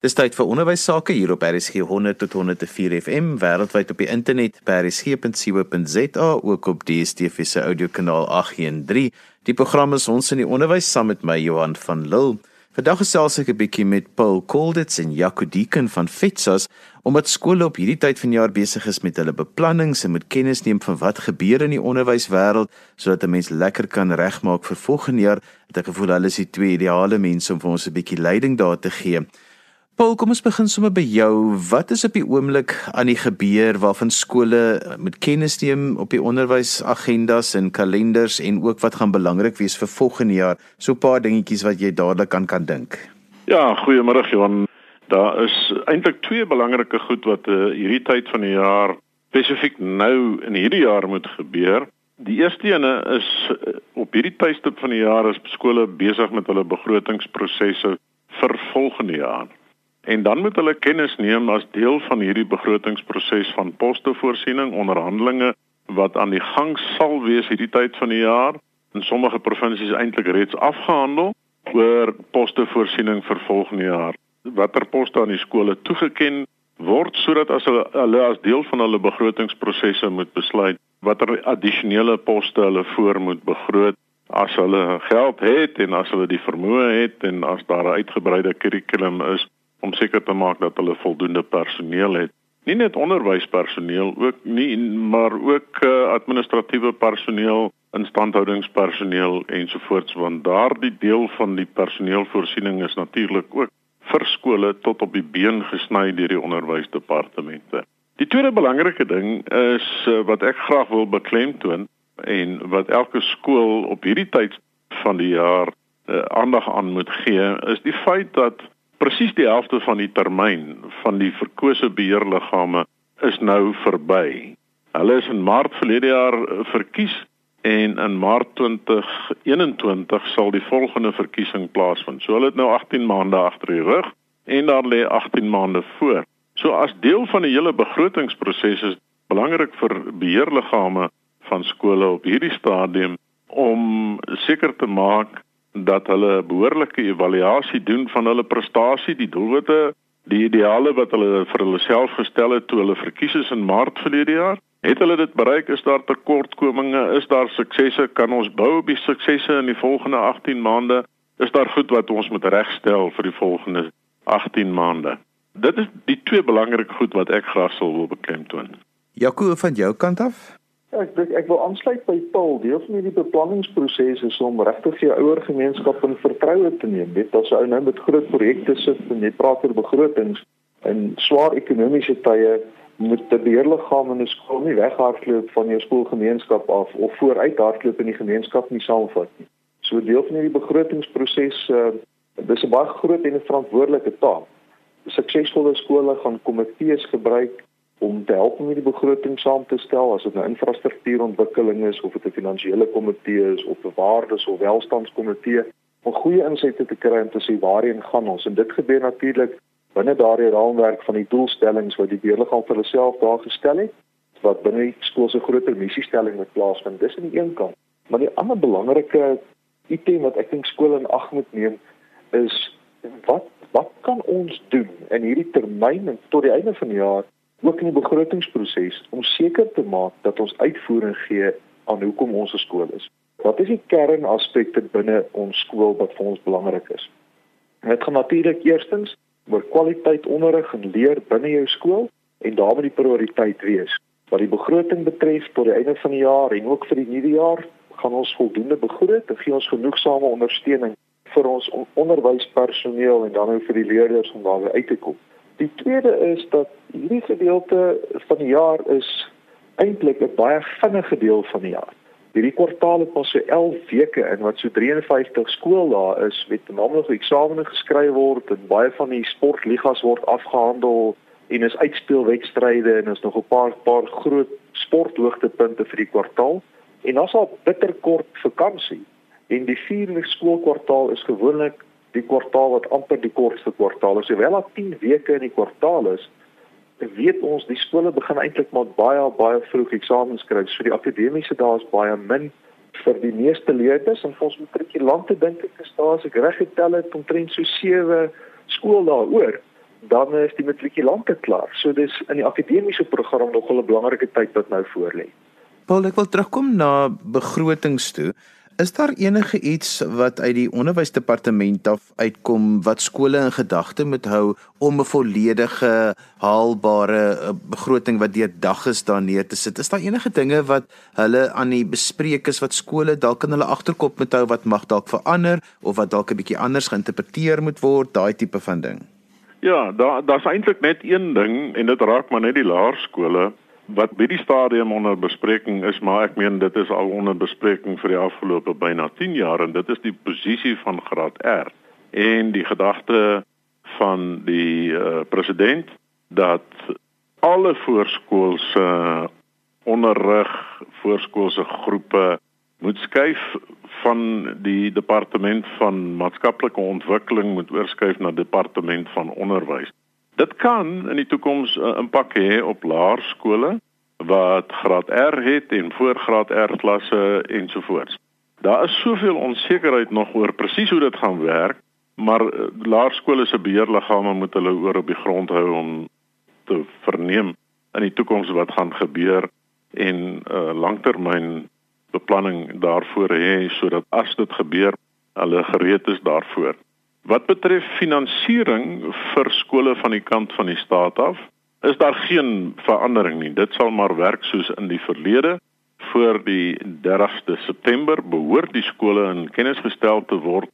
Dis tyd vir onderwys sake hier op RSG 100 tot 104 FM wêreldwyd op die internet by rsg.co.za ook op DStv se audiokanaal 813. Die program is ons in die onderwys saam met my Johan van Lille. Vandag gesels ek 'n bietjie met Paul Colditz en Jaco Deeken van Fetsas omdat skole op hierdie tyd van jaar besig is met hulle beplannings en moet kennis neem van wat gebeur in die onderwyswêreld sodat 'n mens lekker kan regmaak vir volgende jaar. Het ek gevoel hulle is die twee ideale mense om vir ons 'n bietjie leiding daar te gee. Paul, kom ons begin sommer by jou. Wat is op die oomblik aan die gebeur waarvan skole met kennis neem op die onderwysagendas en kalenders en ook wat gaan belangrik wees vir volgende jaar? So 'n paar dingetjies wat jy dadelik aan kan dink. Ja, goeiemôre Johan. Daar is eintlik twee belangrike goed wat uh, hierdie tyd van die jaar spesifiek nou in hierdie jaar moet gebeur. Die eerste ene is uh, op hierdie tydstip van die jaar is skole besig met hulle begrotingsprosesse vir volgende jaar. En dan moet hulle kennis neem as deel van hierdie begrotingsproses van postevoorsiening onderhandelinge wat aan die gang sal wees hierdie tyd van die jaar. In sommige provinsies eintlik reeds afgehandel oor postevoorsiening vir volgende jaar. Watter poste aan die skole toegeken word sodat as hulle, hulle as deel van hulle begrotingsprosesse moet besluit watter addisionele poste hulle voor moet begroot as hulle geld het en as hulle die vermoë het en as daar 'n uitgebreide kurrikulum is om seker te maak dat hulle voldoende personeel het. Nie net onderwyspersoneel ook nie, maar ook uh, administratiewe personeel, instandhoudingspersoneel ensovoorts want daardie deel van die personeelvoorsiening is natuurlik ook vir skole tot op die been gesny deur die onderwysdepartemente. Die tweede belangrike ding is uh, wat ek graag wil beklemtoon en wat elke skool op hierdie tyd van die jaar uh, aandag aan moet gee, is die feit dat presies die helfte van die termyn van die verkose beheerliggame is nou verby. Hulle is in Maart verlede jaar eh, verkies en in Maart 2021 sal die volgende verkiesing plaasvind. So hulle het nou 18 maande agter die rug en daar lê 18 maande voor. So as deel van die hele begrotingsproses is belangrik vir beheerliggame van skole op hierdie stadium om seker te maak dat hulle behoorlike evaluasie doen van hulle prestasie, die doelwitte, die ideale wat hulle vir hulle self gestel het toe hulle verkies is in Maart verlede jaar. Het hulle dit bereik? Is daar tekortkominge? Is daar suksesse? Kan ons bou op die suksesse in die volgende 18 maande? Is daar goed wat ons moet regstel vir die volgende 18 maande? Dit is die twee belangrike goed wat ek graag sou wil beklemtoon. Jaco van jou kant af? Ja, ek ek wil aansluit by Paul. Deel van hierdie beplanningsproses is om regtig jou ouer gemeenskap in vertroue te neem. Weet as 'n ou nou met groot projekte sit en jy praat oor begrotings en swaar ekonomiese tye moet die beheerliggaam in 'n skool nie weghardloop van jou skoolgemeenskap af of vooruit hardloop in die gemeenskap nie saamvat nie. So deel van hierdie begrotingsproses uh, dis 'n baie groot en 'n verantwoordelike taak. Suksesvolle skole gaan komitees gebruik om te help om hierdie begroting saam te stel as dit 'n infrastruktuurontwikkeling is of dit 'n finansiële komitee is of 'n waardes of welstandskomitee om goeie insette te kry om te sê waarheen gaan ons. En dit gebeur natuurlik binne daardie raamwerk van die doelstellings wat die beheerliggaam vir hulself daar gestel het wat binne die skool se groter missiestelling moet plaasvind. Dis aan die een kant. Maar die ander belangrike item wat ek dink skole in ag moet neem is wat wat kan ons doen in hierdie termyn en tot die einde van die jaar ook in die begrotingsproses om seker te maak dat ons uitvoering gee aan hoekom ons 'n skool is. Wat is die kernaspekte binne ons skool wat vir ons belangrik is? Dit gaan natuurlik eerstens oor kwaliteit onderrig en leer binne jou skool en daarmee die prioriteit wees. Wat die begroting betref tot die einde van die jaar en ook vir die nuwe jaar, gaan ons voldoende begroot en gee ons genoegsame ondersteuning vir ons onderwyspersoneel en dan ook vir die leerders om daarby uit te kom. Die tweede is dat hierdie gedeelte van die jaar is eintlik 'n baie vinnige deel van die jaar. Hierdie kwartaal het pas so 11 weke in wat so 53 skooldae is met naamlik eksamene geskryf word en baie van die sportligas word afgehandel en is uitspelwedstryde en is nog 'n paar paar groot sporthoogtepunte vir die kwartaal. En dan sal bitter kort vakansie. En die vierde skoolkwartaal is gewoonlik die kwartaal wat amper die kortste kwartaal is. Hoewel daar 10 weke in die kwartaal is, weet ons die skole begin eintlik maar baie baie vroeg eksamens skryf. So die akademiese dae is baie min vir die meeste leerders en vir ons matrikulante dink ek is daar as ek reg getel het omtrent so 7 skooldae oor dan is die matrikulante klaar. So dis in die akademiese program nog 'n belangrike tyd wat nou voorlê. Paul, ek wil terugkom na begrotings toe. Is daar enige iets wat uit die onderwysdepartement af uitkom wat skole in gedagte moet hou om 'n volledige haalbare eh, begroting wat deur dag is daar neer te sit? Is daar enige dinge wat hulle aan die bespreek is wat skole dalk in hulle agterkop moet hou wat mag dalk verander of wat dalk 'n bietjie anders geïnterpreteer moet word, daai tipe van ding? Ja, daar daar's eintlik net een ding en dit raak maar net die laerskole wat by die stadium onder bespreking is, maar ek meen dit is al onder bespreking vir die afgelope byna 10 jaar en dit is die posisie van graad R en die gedagte van die uh, president dat alle voorskoolse onderrig, voorskoolse groepe moet skuif van die departement van maatskaplike ontwikkeling moet oorskuif na departement van onderwys. Dit kan in die toekoms 'n impak hê op laerskole wat graad R het en voorgraad R klasse ensovoorts. Daar is soveel onsekerheid nog oor presies hoe dit gaan werk, maar uh, laerskole se beheerliggame moet hulle oor op die grond hou om te verneem in die toekoms wat gaan gebeur en 'n uh, langtermyn beplanning daarvoor hê sodat as dit gebeur, hulle gereed is daarvoor. Wat betref finansiering vir skole van die kant van die staat af, is daar geen verandering nie. Dit sal maar werk soos in die verlede. Voor die 30ste September behoort die skole in kennis gestel te word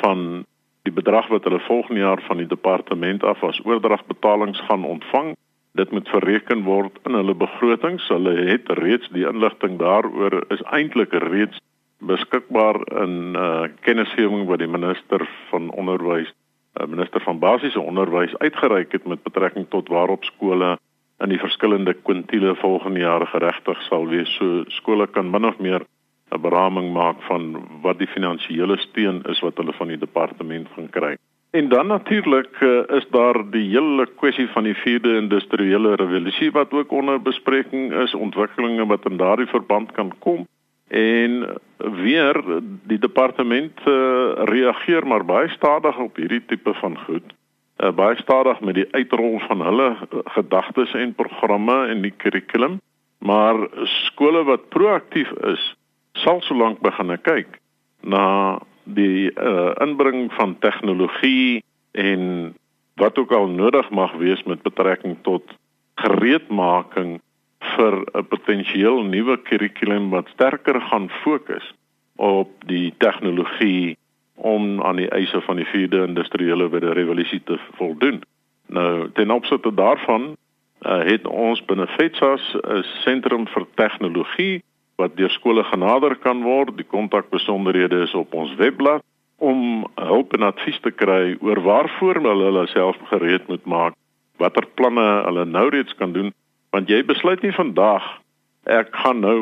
van die bedrag wat hulle volgende jaar van die departement af as oordragbetalings gaan ontvang. Dit moet bereken word in hulle begrotings. Hulle het reeds die inligting daaroor is eintlik reeds beskikbaar in uh, kennisgewing wat die minister van onderwys, uh, minister van basiese onderwys uitgereik het met betrekking tot waarop skole in die verskillende kwintiele volgende jaar geregtig sal wees. So skole kan min of meer 'n beraming maak van wat die finansiële steun is wat hulle van die departement gaan kry. En dan natuurlik uh, is daar die hele kwessie van die vierde industriële revolusie wat ook onder bespreking is, ontwikkelinge wat in daardie verband kan kom. En weer die departement uh, reageer maar baie stadig op hierdie tipe van goed. Uh, baie stadig met die uitrol van hulle uh, gedagtes en programme en die kurrikulum. Maar skole wat proaktief is, sal solank begin kyk na die uh, inbring van tegnologie en wat ook al nodig mag wees met betrekking tot gereedmaking vir 'n potensieel nuwe kurrikulum wat sterker gaan fokus op die tegnologie om aan die eise van die vierde industriële revolusie te voldoen. Nou ten opsigte daarvan uh, het ons binne FETSAS 'n sentrum vir tegnologie wat deur skole genader kan word. Die kontakbesonderhede is op ons webblad om hulp en advies te kry oor waarvoor hulle hulle self gereed moet maak, watter planne hulle nou reeds kan doen want jy besluit nie vandag ek gaan nou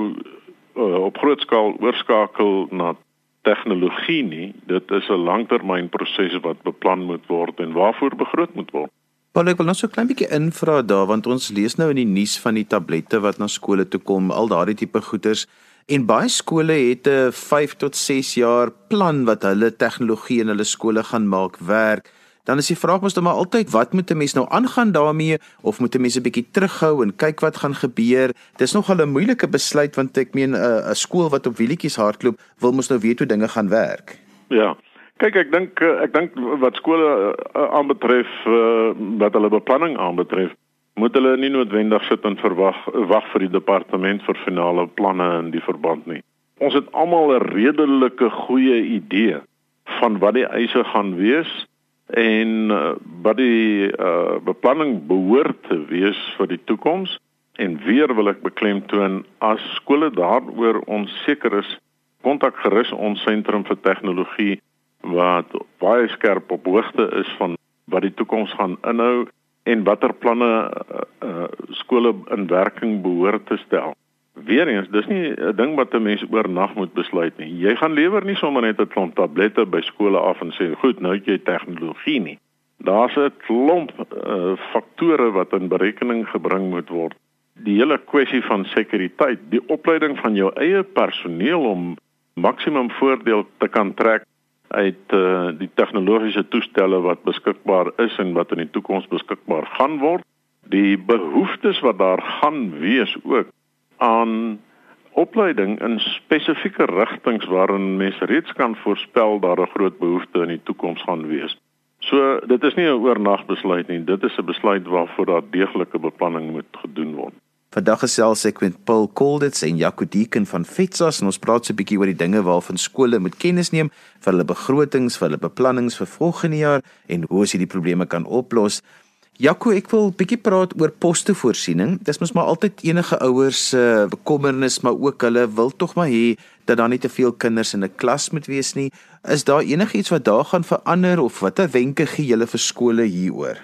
uh, op groot skaal oorskakel na tegnologie nie. Dit is 'n langtermynproses wat beplan moet word en waarvoor begroot moet word. Paul ek wil nou so 'n klein bietjie invra daar want ons lees nou in die nuus van die tablette wat na skole toe kom al daardie tipe goeders. En baie skole het 'n 5 tot 6 jaar plan wat hulle tegnologie in hulle skole gaan maak werk dan is die vraag mos dan maar altyd wat moet 'n mens nou aangaan daarmee of moet 'n mens 'n bietjie terughou en kyk wat gaan gebeur? Dis nog al 'n moeilike besluit want ek meen 'n 'n skool wat op wielietjies hardloop wil mos nou weet hoe dinge gaan werk. Ja. Kyk ek dink eh, ek dink wat skole uh, aanbetref uh, wat hulle beplanning aanbetref moet hulle nie noodwendig sit en verwag wag vir die departement vir finale planne in die verband nie. Ons het almal 'n redelike goeie idee van wat die eise gaan wees en uh, wat die uh, beplanning behoort te wees vir die toekoms en weer wil ek beklemtoon as skole daaroor onseker is kontak gerus ons sentrum vir tegnologie wat baie skerp op hoogte is van wat die toekoms gaan inhou en watter planne uh, uh, skole in werking behoort te stel Weereens, dis nie 'n ding wat 'n mens oornag moet besluit nie. Jy gaan lewer nie sommer net 'n klomp tablette by skole af en sê, "Goed, nou het jy tegnologie nie." Daar's 'n klomp uh, faktore wat in berekening gebring moet word. Die hele kwessie van sekuriteit, die opleiding van jou eie personeel om maksimum voordeel te kan trek uit uh, die tegnologiese toestelle wat beskikbaar is en wat in die toekoms beskikbaar gaan word. Die behoeftes wat daar gaan wees ook aan opleiding in spesifieke rigtings waarin mense reeds kan voorspel daar 'n groot behoefte in die toekoms gaan wees. So dit is nie 'n oornagbesluit nie, dit is 'n besluit waarvoor daar deeglike beplanning moet gedoen word. Vandag gesels ek met Paul Kolditz en Jaco Deeken van Fetsas en ons praat so 'n bietjie oor die dinge waarvan skole moet kennis neem vir hulle begrotings, vir hulle beplannings vir volgende jaar en hoe as jy die probleme kan oplos. Jaco, ek wil bietjie praat oor postevoorsiening. Dis mos maar altyd enige ouers se uh, bekommernis, maar ook hulle wil tog maar hê dat daar nie te veel kinders in 'n klas moet wees nie. Is daar enigiets wat daar gaan verander of watter wenke gee julle vir skole hieroor?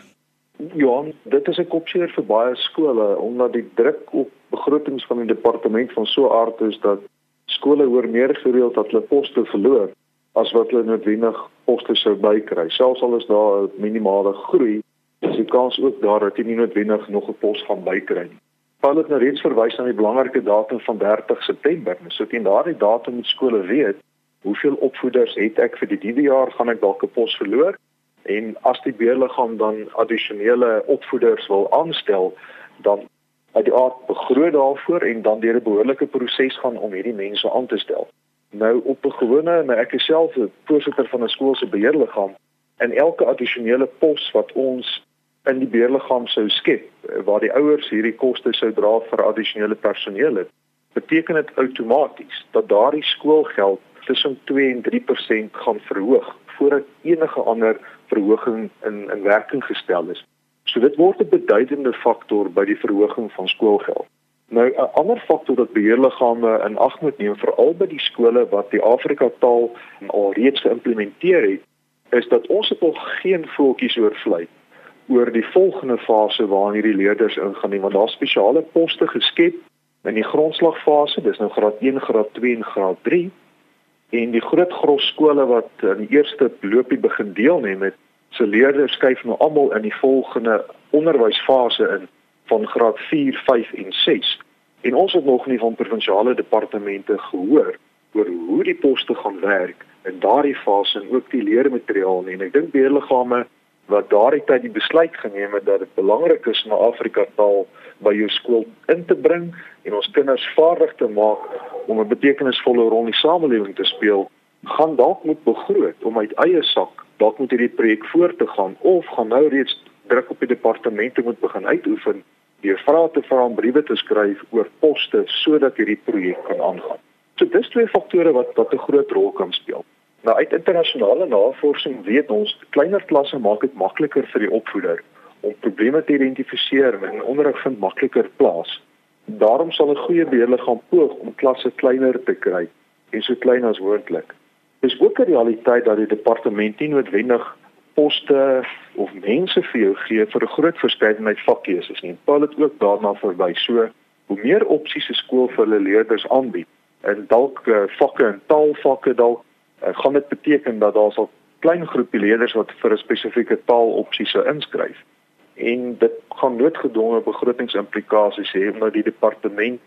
Ja, dit is 'n kopseer vir baie skole omdat die druk op begrotings van die departement van so aard is dat skole hoor meer gereeld dat hulle poste verloor as wat hulle noodwendig poste sou bykry. Selfs al is daar 'n minimale groei, is die kans ook daar dat jy nie noodwendig nog 'n pos gaan bykry nie. Paul het nou reeds verwys na die belangrike datum van 30 September. So teen daardie datum moet skole weet hoeveel opvoeders het ek vir die nuwe jaar gaan ek dalk 'n pos verloor en as die beheerliggaam dan addisionele opvoeders wil aanstel, dan uit die aard begroot daarvoor en dan deur 'n behoorlike proses gaan om hierdie mense aan te stel. Nou op 'n gewone, nou ek is self 'n voorsitter van 'n skool se beheerliggaam en elke addisionele pos wat ons in die beheerliggaam sou skep eh, waar die ouers hierdie koste sou dra vir addisionele personeel het beteken dit outomaties dat daardie skoolgeld tussen 2 en 3% gaan verhoog voordat enige ander verhoging in in werking gestel is. So dit word 'n beduidende faktor by die verhoging van skoolgeld. Nou 'n ander faktor wat beheerliggame in ag moet neem veral by die skole wat die Afrika taal al reeds geïmplementeer het, is dat ons het nog geen voeltjies oorvlei oor die volgende fase waarin hierdie leerders ingaan nie want daar spesiale poste geskep in die grondslagfase dis nou graad 1 graad 2 en graad 3 en die groot gros skole wat in die eerste loopie begin deelneem het se leerders skuif nou almal in die volgende onderwysfase in van graad 4 5 en 6 en ons het nog nie van provinsiale departemente gehoor oor hoe die poste gaan werk in daardie fase en ook die leermateriaal nie en ek dink beheerliggame wat daardie tyd die besluit geneem het dat dit belangrik is om Afrika taal by jou skool in te bring en ons kinders vaardig te maak om 'n betekenisvolle rol in die samelewing te speel, gaan dalk moet begroot om uit eie sak dalk moet hierdie projek voort te gaan of gaan nou reeds druk op die departemente moet begin uitoefen deur vrae te vra en briewe te skryf oor poste sodat hierdie projek kan aangaan. So dis twee faktore wat wat 'n groot rol kan speel. Nou uit internasionale navorsing weet ons kleiner klasse maak dit makliker vir die opvoeder om probleme te identifiseer en onderrig vind makliker plaas. Daarom sal 'n goeie beheerliggaam poog om klasse kleiner te kry en so klein as moontlik. Dis ook 'n realiteit dat die departement nie noodwendig poste of mense vir jou gee vir 'n groot verskeidenheid vakkeuses nie. Paul het ook daarna verby so hoe meer opsies 'n skool vir hulle leerders aanbied en dalk uh, vakke en taalvakke dalk uh, gaan dit beteken dat daar sal klein groepie leerders wat vir 'n spesifieke taalopsie sou inskryf. En dit gaan noodgedwonge begrotingsimplikasies hê omdat die departement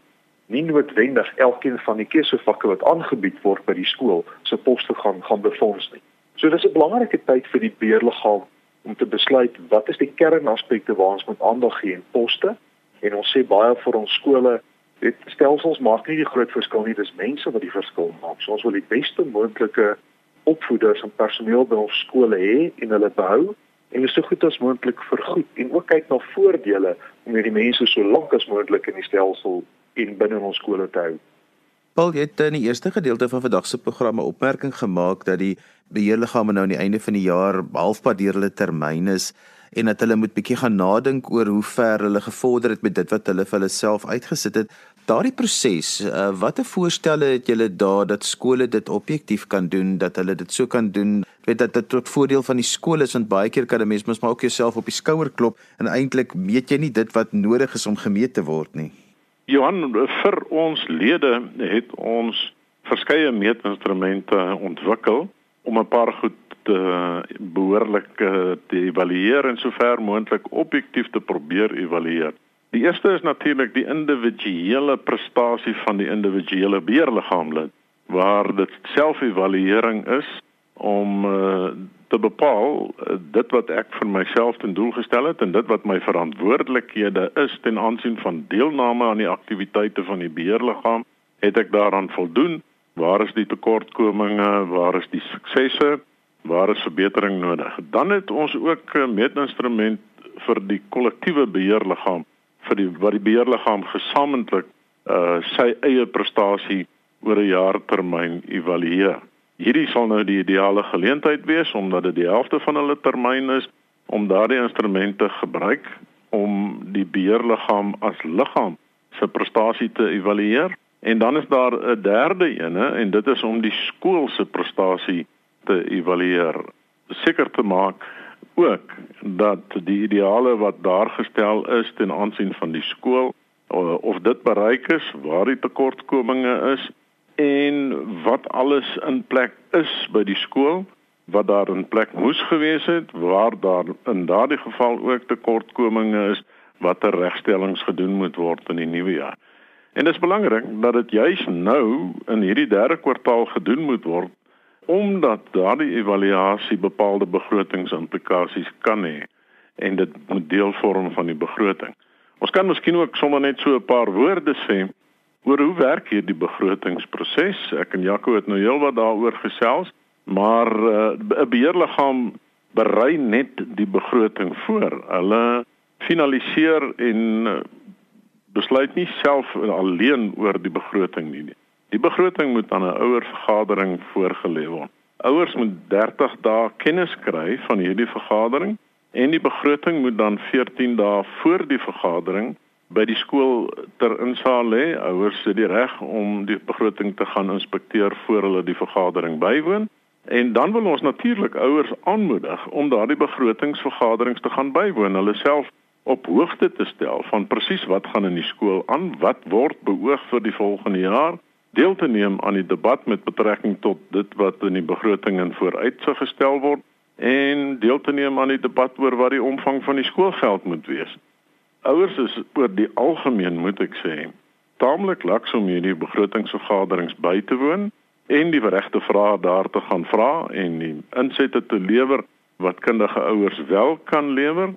nie noodwendig elkeen van die keusevakke wat aangebied word by die skool se poste gaan gaan befonds nie. So dis 'n belangrike tyd vir die beheerliggaam om te besluit wat is die kernaspekte waar ons moet aandag gee in poste en ons sê baie vir ons skole dit stelsels maak nie die groot verskil nie, dis mense wat die verskil maak. So ons wil die beste moontlike opvoeders en personeel by ons skole hê en hulle behou en dit so goed as moontlik vergoed en ook kyk na voordele om hierdie mense so lank as moontlik in die stelsel en binne ons skole te hou. Paul, jy het in die eerste gedeelte van vandag se programme opmerking gemaak dat die beheerliggame nou aan die einde van die jaar halfpad deur hulle termyn is en dat hulle moet bietjie gaan nadink oor hoe ver hulle gevorder het met dit wat hulle vir hulle self uitgesit het. Daardie proses, uh, watter voorstelle het julle daar dat skole dit objektief kan doen, dat hulle dit so kan doen, weet dat dit tot voordeel van die skole is want baie keer kan 'n mens mos maar ook jouself op die skouer klop en eintlik meet jy nie dit wat nodig is om gemeet te word nie. Johan, vir ons lede het ons verskeie meetinstrumente ontwikkel om 'n paar goed te behoorlik te evalueer en sover moontlik objektief te probeer evalueer. Die eerste is natuurlik die individuele prestasie van die individuele beheerliggaamlid waar dit selfevaluering is om uh, te bepaal uh, dit wat ek vir myself ten doel gestel het en dit wat my verantwoordelikhede is ten aansien van deelname aan die aktiwiteite van die beheerliggaam, het ek daaraan voldoen? Waar is die tekortkominge? Waar is die suksesse? Waar is verbetering nodig? Dan het ons ook 'n meetinstrument vir die kollektiewe beheerliggaam vir die wat die beheerliggaam gesamentlik uh sy eie prestasie oor 'n jaartermyn evalueer. Hierdie sal nou die ideale geleentheid wees omdat dit die helfte van hulle termyn is om daardie instrumente gebruik om die beheerliggaam as liggaam se prestasie te evalueer. En dan is daar 'n derde ene en dit is om die skool se prestasie te evalueer. Seker te maak ook dat die ideale wat daar gestel is ten aansien van die skool of dit bereik is, waar die tekortkominge is en wat alles in plek is by die skool wat daar in plek moes gewees het waar daar in daardie geval ook tekortkominge is wat ter regstellings gedoen moet word in die nuwe jaar. En dit is belangrik dat dit juis nou in hierdie derde kwartaal gedoen moet word omdat daardie evaluasie bepaalde begrotingsimplikasies kan hê en dit moet deel vorm van die begroting. Ons kan miskien ook sommer net so 'n paar woorde sê oor hoe werk hierdie begrotingsproses. Ek en Jaco het nou heelwat daaroor gesels, maar uh, 'n beheerliggaam berei net die begroting voor. Hulle finaliseer en uh, besluit nie self alleen oor die begroting nie. Die begroting moet aan 'n ouer vergadering voorgelê word. Ouers moet 30 dae kennis kry van hierdie vergadering en die begroting moet dan 14 dae voor die vergadering by die skool ter insaal lê. Ouers het die reg om die begroting te gaan inspekteer voor hulle die vergadering bywoon. En dan wil ons natuurlik ouers aanmoedig om daardie begrotingsvergaderings te gaan bywoon, hulle self op hoogte te stel van presies wat gaan in die skool aan, wat word beoog vir die volgende jaar, deel te neem aan die debat met betrekking tot dit wat in die begroting in vooruitsig gestel word en deel te neem aan die debat oor wat die omvang van die skoolgeld moet wees. Ouers is oor die algemeen moet ek sê taamlik laks om hierdie begrotingsvergaderings by te woon en die regte vrae daar te gaan vra en die insette te lewer wat kundige ouers wel kan lewer.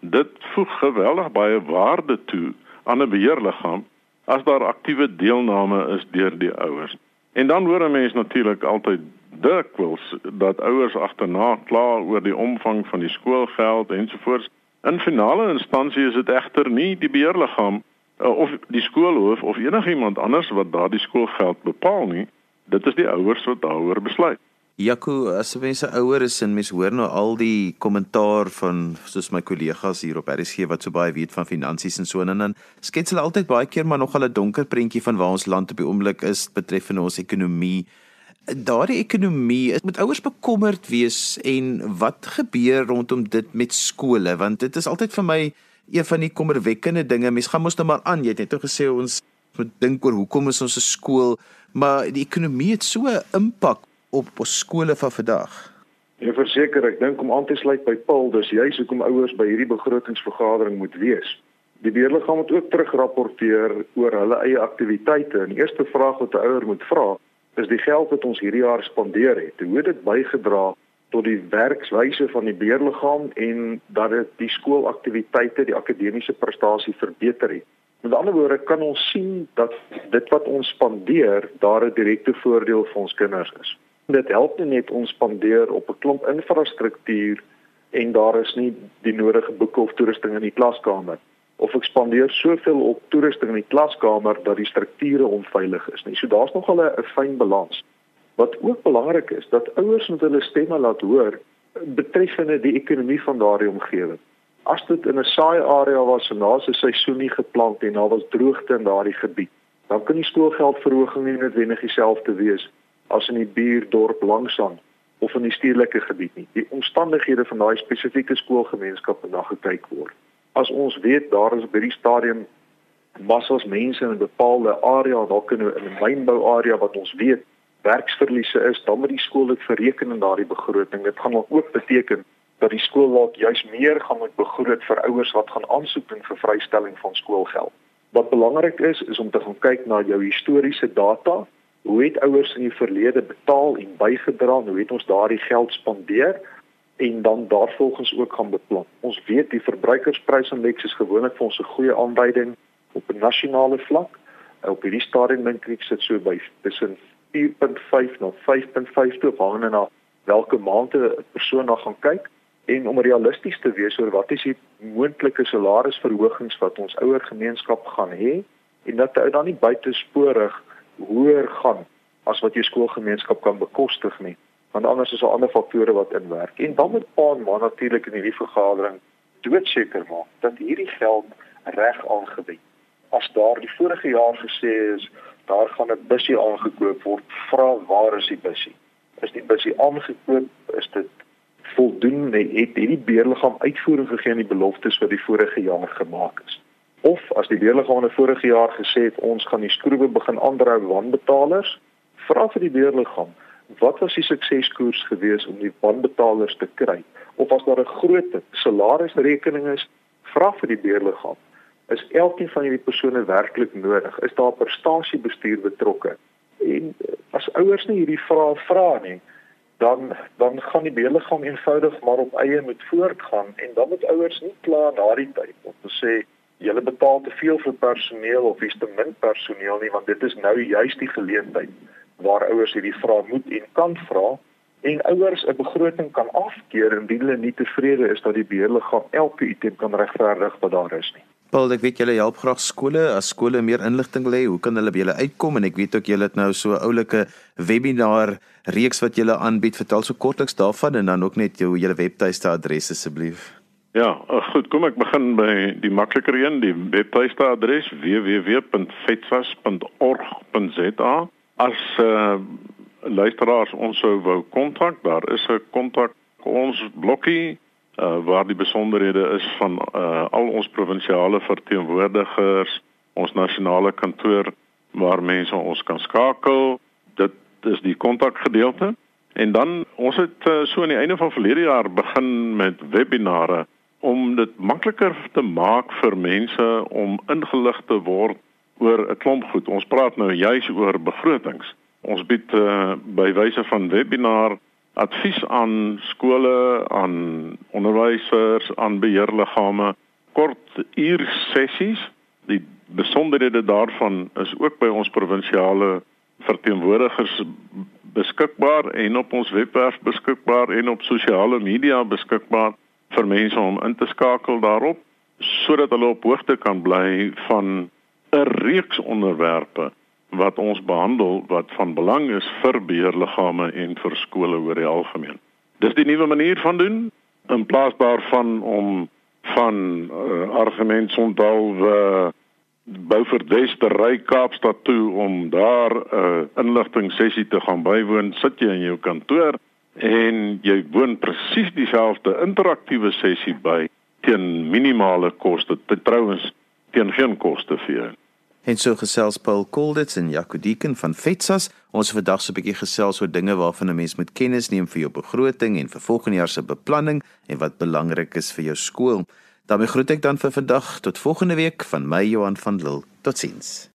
Dit voeg geweldig baie waarde toe aan 'n beheerliggaam as daar aktiewe deelname is deur die ouers. En dan hoor 'n mens natuurlik altyd dikwels dat ouers agterna kla oor die omvang van die skoolgeld ensovoorts. In finale instansie is dit egter nie die beheerliggaam uh, of die skoolhoof of enigiemand anders wat daardie skoolgeld bepaal nie. Dit is die ouers wat daaroor besluit. Jaco, as mense ouer is en mense hoor nou al die kommentaar van soos my kollegas hier op RSG wat so baie weet van finansies en so en dan skets hulle altyd baie keer maar nog 'n donker prentjie van waar ons land op die oomblik is betreffende ons ekonomie. Daardie ekonomie moet ouers bekommerd wees en wat gebeur rondom dit met skole? Want dit is altyd vir my een van die kommerwekkende dinge. Mense gaan mos nou maar aan. Jy het net nou gesê ons moet dink oor hoekom is ons 'n skool maar die ekonomie het so 'n impak op ons skole van vandag Ja verseker ek dink om aan te sluit by Paul dis juist hoekom ouers by hierdie begrotingsvergadering moet wees Die beheerliggaam moet ook terugrapporteer oor hulle eie aktiwiteite en die eerste vraag wat 'n ouer moet vra is die geld wat ons hierdie jaar spandeer het. Hoe het dit bygedra tot die werkswyse van die beheerliggaam en dat dit die skoolaktiwiteite, die akademiese prestasie verbeter het? Met ander woorde kan ons sien dat dit wat ons spandeer, daar 'n direkte voordeel vir ons kinders is. Dit help nie net ons spandeer op 'n klomp infrastruktuur en daar is nie die nodige boeke of toerusting in die klaskamer of ek spandeer soveel op toerusting in die klaskamer dat die strukture onveilig is nie. So daar's nog al 'n fyn balans. Wat ook belangrik is, dat ouers moet hulle stemme laat hoor betreffende die ekonomie van daardie omgewing. As dit in 'n saai area was en daar se seisoen nie geplant en daar was droogte in daardie gebied, dan kan die skoolgeldverhoging nie noodwendig dieselfde wees as in die buurdorp langsaan of in die stedelike gebied nie. Die omstandighede van daai spesifieke skoolgemeenskap moet na gekyk word. As ons weet daar is by die stadium massas mense in 'n bepaalde area dalk in 'n mynbou area wat ons weet werksverliese is dan moet die skool dit bereken in daardie begroting. Dit gaan ook beteken dat die skool dalk juis meer gaan moet begroot vir ouers wat gaan aansoek doen vir vrystelling van skoolgeld. Wat belangrik is is om te gaan kyk na jou historiese data Hoe het ouers in die verlede betaal en bygedra? Hoe het ons daardie geld spandeer? en dan daarvolgens ook gaan beplan. Ons weet die verbruikersprysindeks is gewoonlik vir ons 'n goeie aanduiding op 'n nasionale vlak. Op hierdie stadium dink ek sit so by tussen 4.5 na 5.5 toe hangende na watter maande 'n persoon na gaan kyk en om realisties te wees oor wat is die moontlike salarisverhogings wat ons ouer gemeenskap gaan hê en dat dit dan nie buitesporig hoër gaan as wat jou skoolgemeenskap kan bekostig nie want anders is daar ander faktore wat inwerk. En dan moet pa maar natuurlik in hierdie vergadering doodseker maak dat hierdie geld reg aangewend. As daar die vorige jaar gesê is daar gaan 'n busie aangekoop word, vra waar is die busie? Is die busie aangekoop? Is dit voldoende? Het hierdie beheerliggaam uitvoering gegee aan die beloftes wat die vorige jaar gemaak is? Of as die die vorige jaar gesê het ons gaan die skroewe begin aandrou wanbetalers, vra vir die beheerliggaam wat was die sukseskoers gewees om die wanbetalers te kry? Of as daar 'n groot salarisrekening is, vra vir die beheerliggaam, is elkeen van hierdie persone werklik nodig? Is daar prestasiebestuur betrokke? En eh, as ouers nie hierdie vrae vra nie, dan dan gaan die beheerliggaam eenvoudig maar op eie moet voortgaan en dan moet ouers nie kla na die tyd om te sê julle betaal te veel vir personeel of is te min personeel nie want dit is nou juist die geleentheid waar ouers hierdie vrae moet en kan vra en ouers 'n begroting kan afkeer indien hulle nie tevrede is dat die beheerliggaam elke item kan regverdig wat daar is nie. Paul, ek weet julle help graag skole as skole meer inligting wil hê, hoe kan hulle by julle uitkom en ek weet ook julle het nou so 'n oulike webinar reeks wat julle aanbied. Vertel so kortliks daarvan en dan ook net jou julle webtuiste adres asseblief. Ja, goed, kom ek begin by die makliker een, die webtuiste adres www.fetsas.org.za. As uh, luisteraars ons sou wou kontak, daar is 'n kontak ons blokkie uh, waar die besonderhede is van uh, al ons provinsiale verteenwoordigers, ons nasionale kantoor waar mense ons kan skakel. Dit is die kontakgedeelte. En dan ons het uh, so aan die einde van verlede jaar begin met webinare om dit makliker te maak vir mense om ingelig te word oor 'n klomp goed. Ons praat nou juis oor begrotings. Ons bied uh, by wyse van webinar advies aan skole, aan onderwysers, aan beheerliggame, kort uur sessies. Die besonderhede daarvan is ook by ons provinsiale verteenwoordigers beskikbaar en op ons webwerf beskikbaar en op sosiale media beskikbaar vir mense om in te skakel daarop sodat hulle op hoogte kan bly van 'n reeks onderwerpe wat ons behandel wat van belang is vir beheerliggame en vir skole oor die algemeen. Dis die nuwe manier van doen in plaas daarvan om van uh, argumente onthou uh, Beaufort te ry Kaapstad toe om daar 'n uh, inligting sessie te gaan bywoon, sit jy in jou kantoor en jy woon presies dieselfde interaktiewe sessie by teen minimale koste. Trouwens teen geen koste vir jou. En so gesels Paul Kolditz en Jaco Deeken van Fetsas. Ons vandag so 'n bietjie gesels oor dinge waarvan 'n mens moet kennis neem vir jou begroting en vir volgende jaar se beplanning en wat belangrik is vir jou skool. daarmee groet ek dan vir vandag tot volgende week van my Johan van Lille. Totsiens.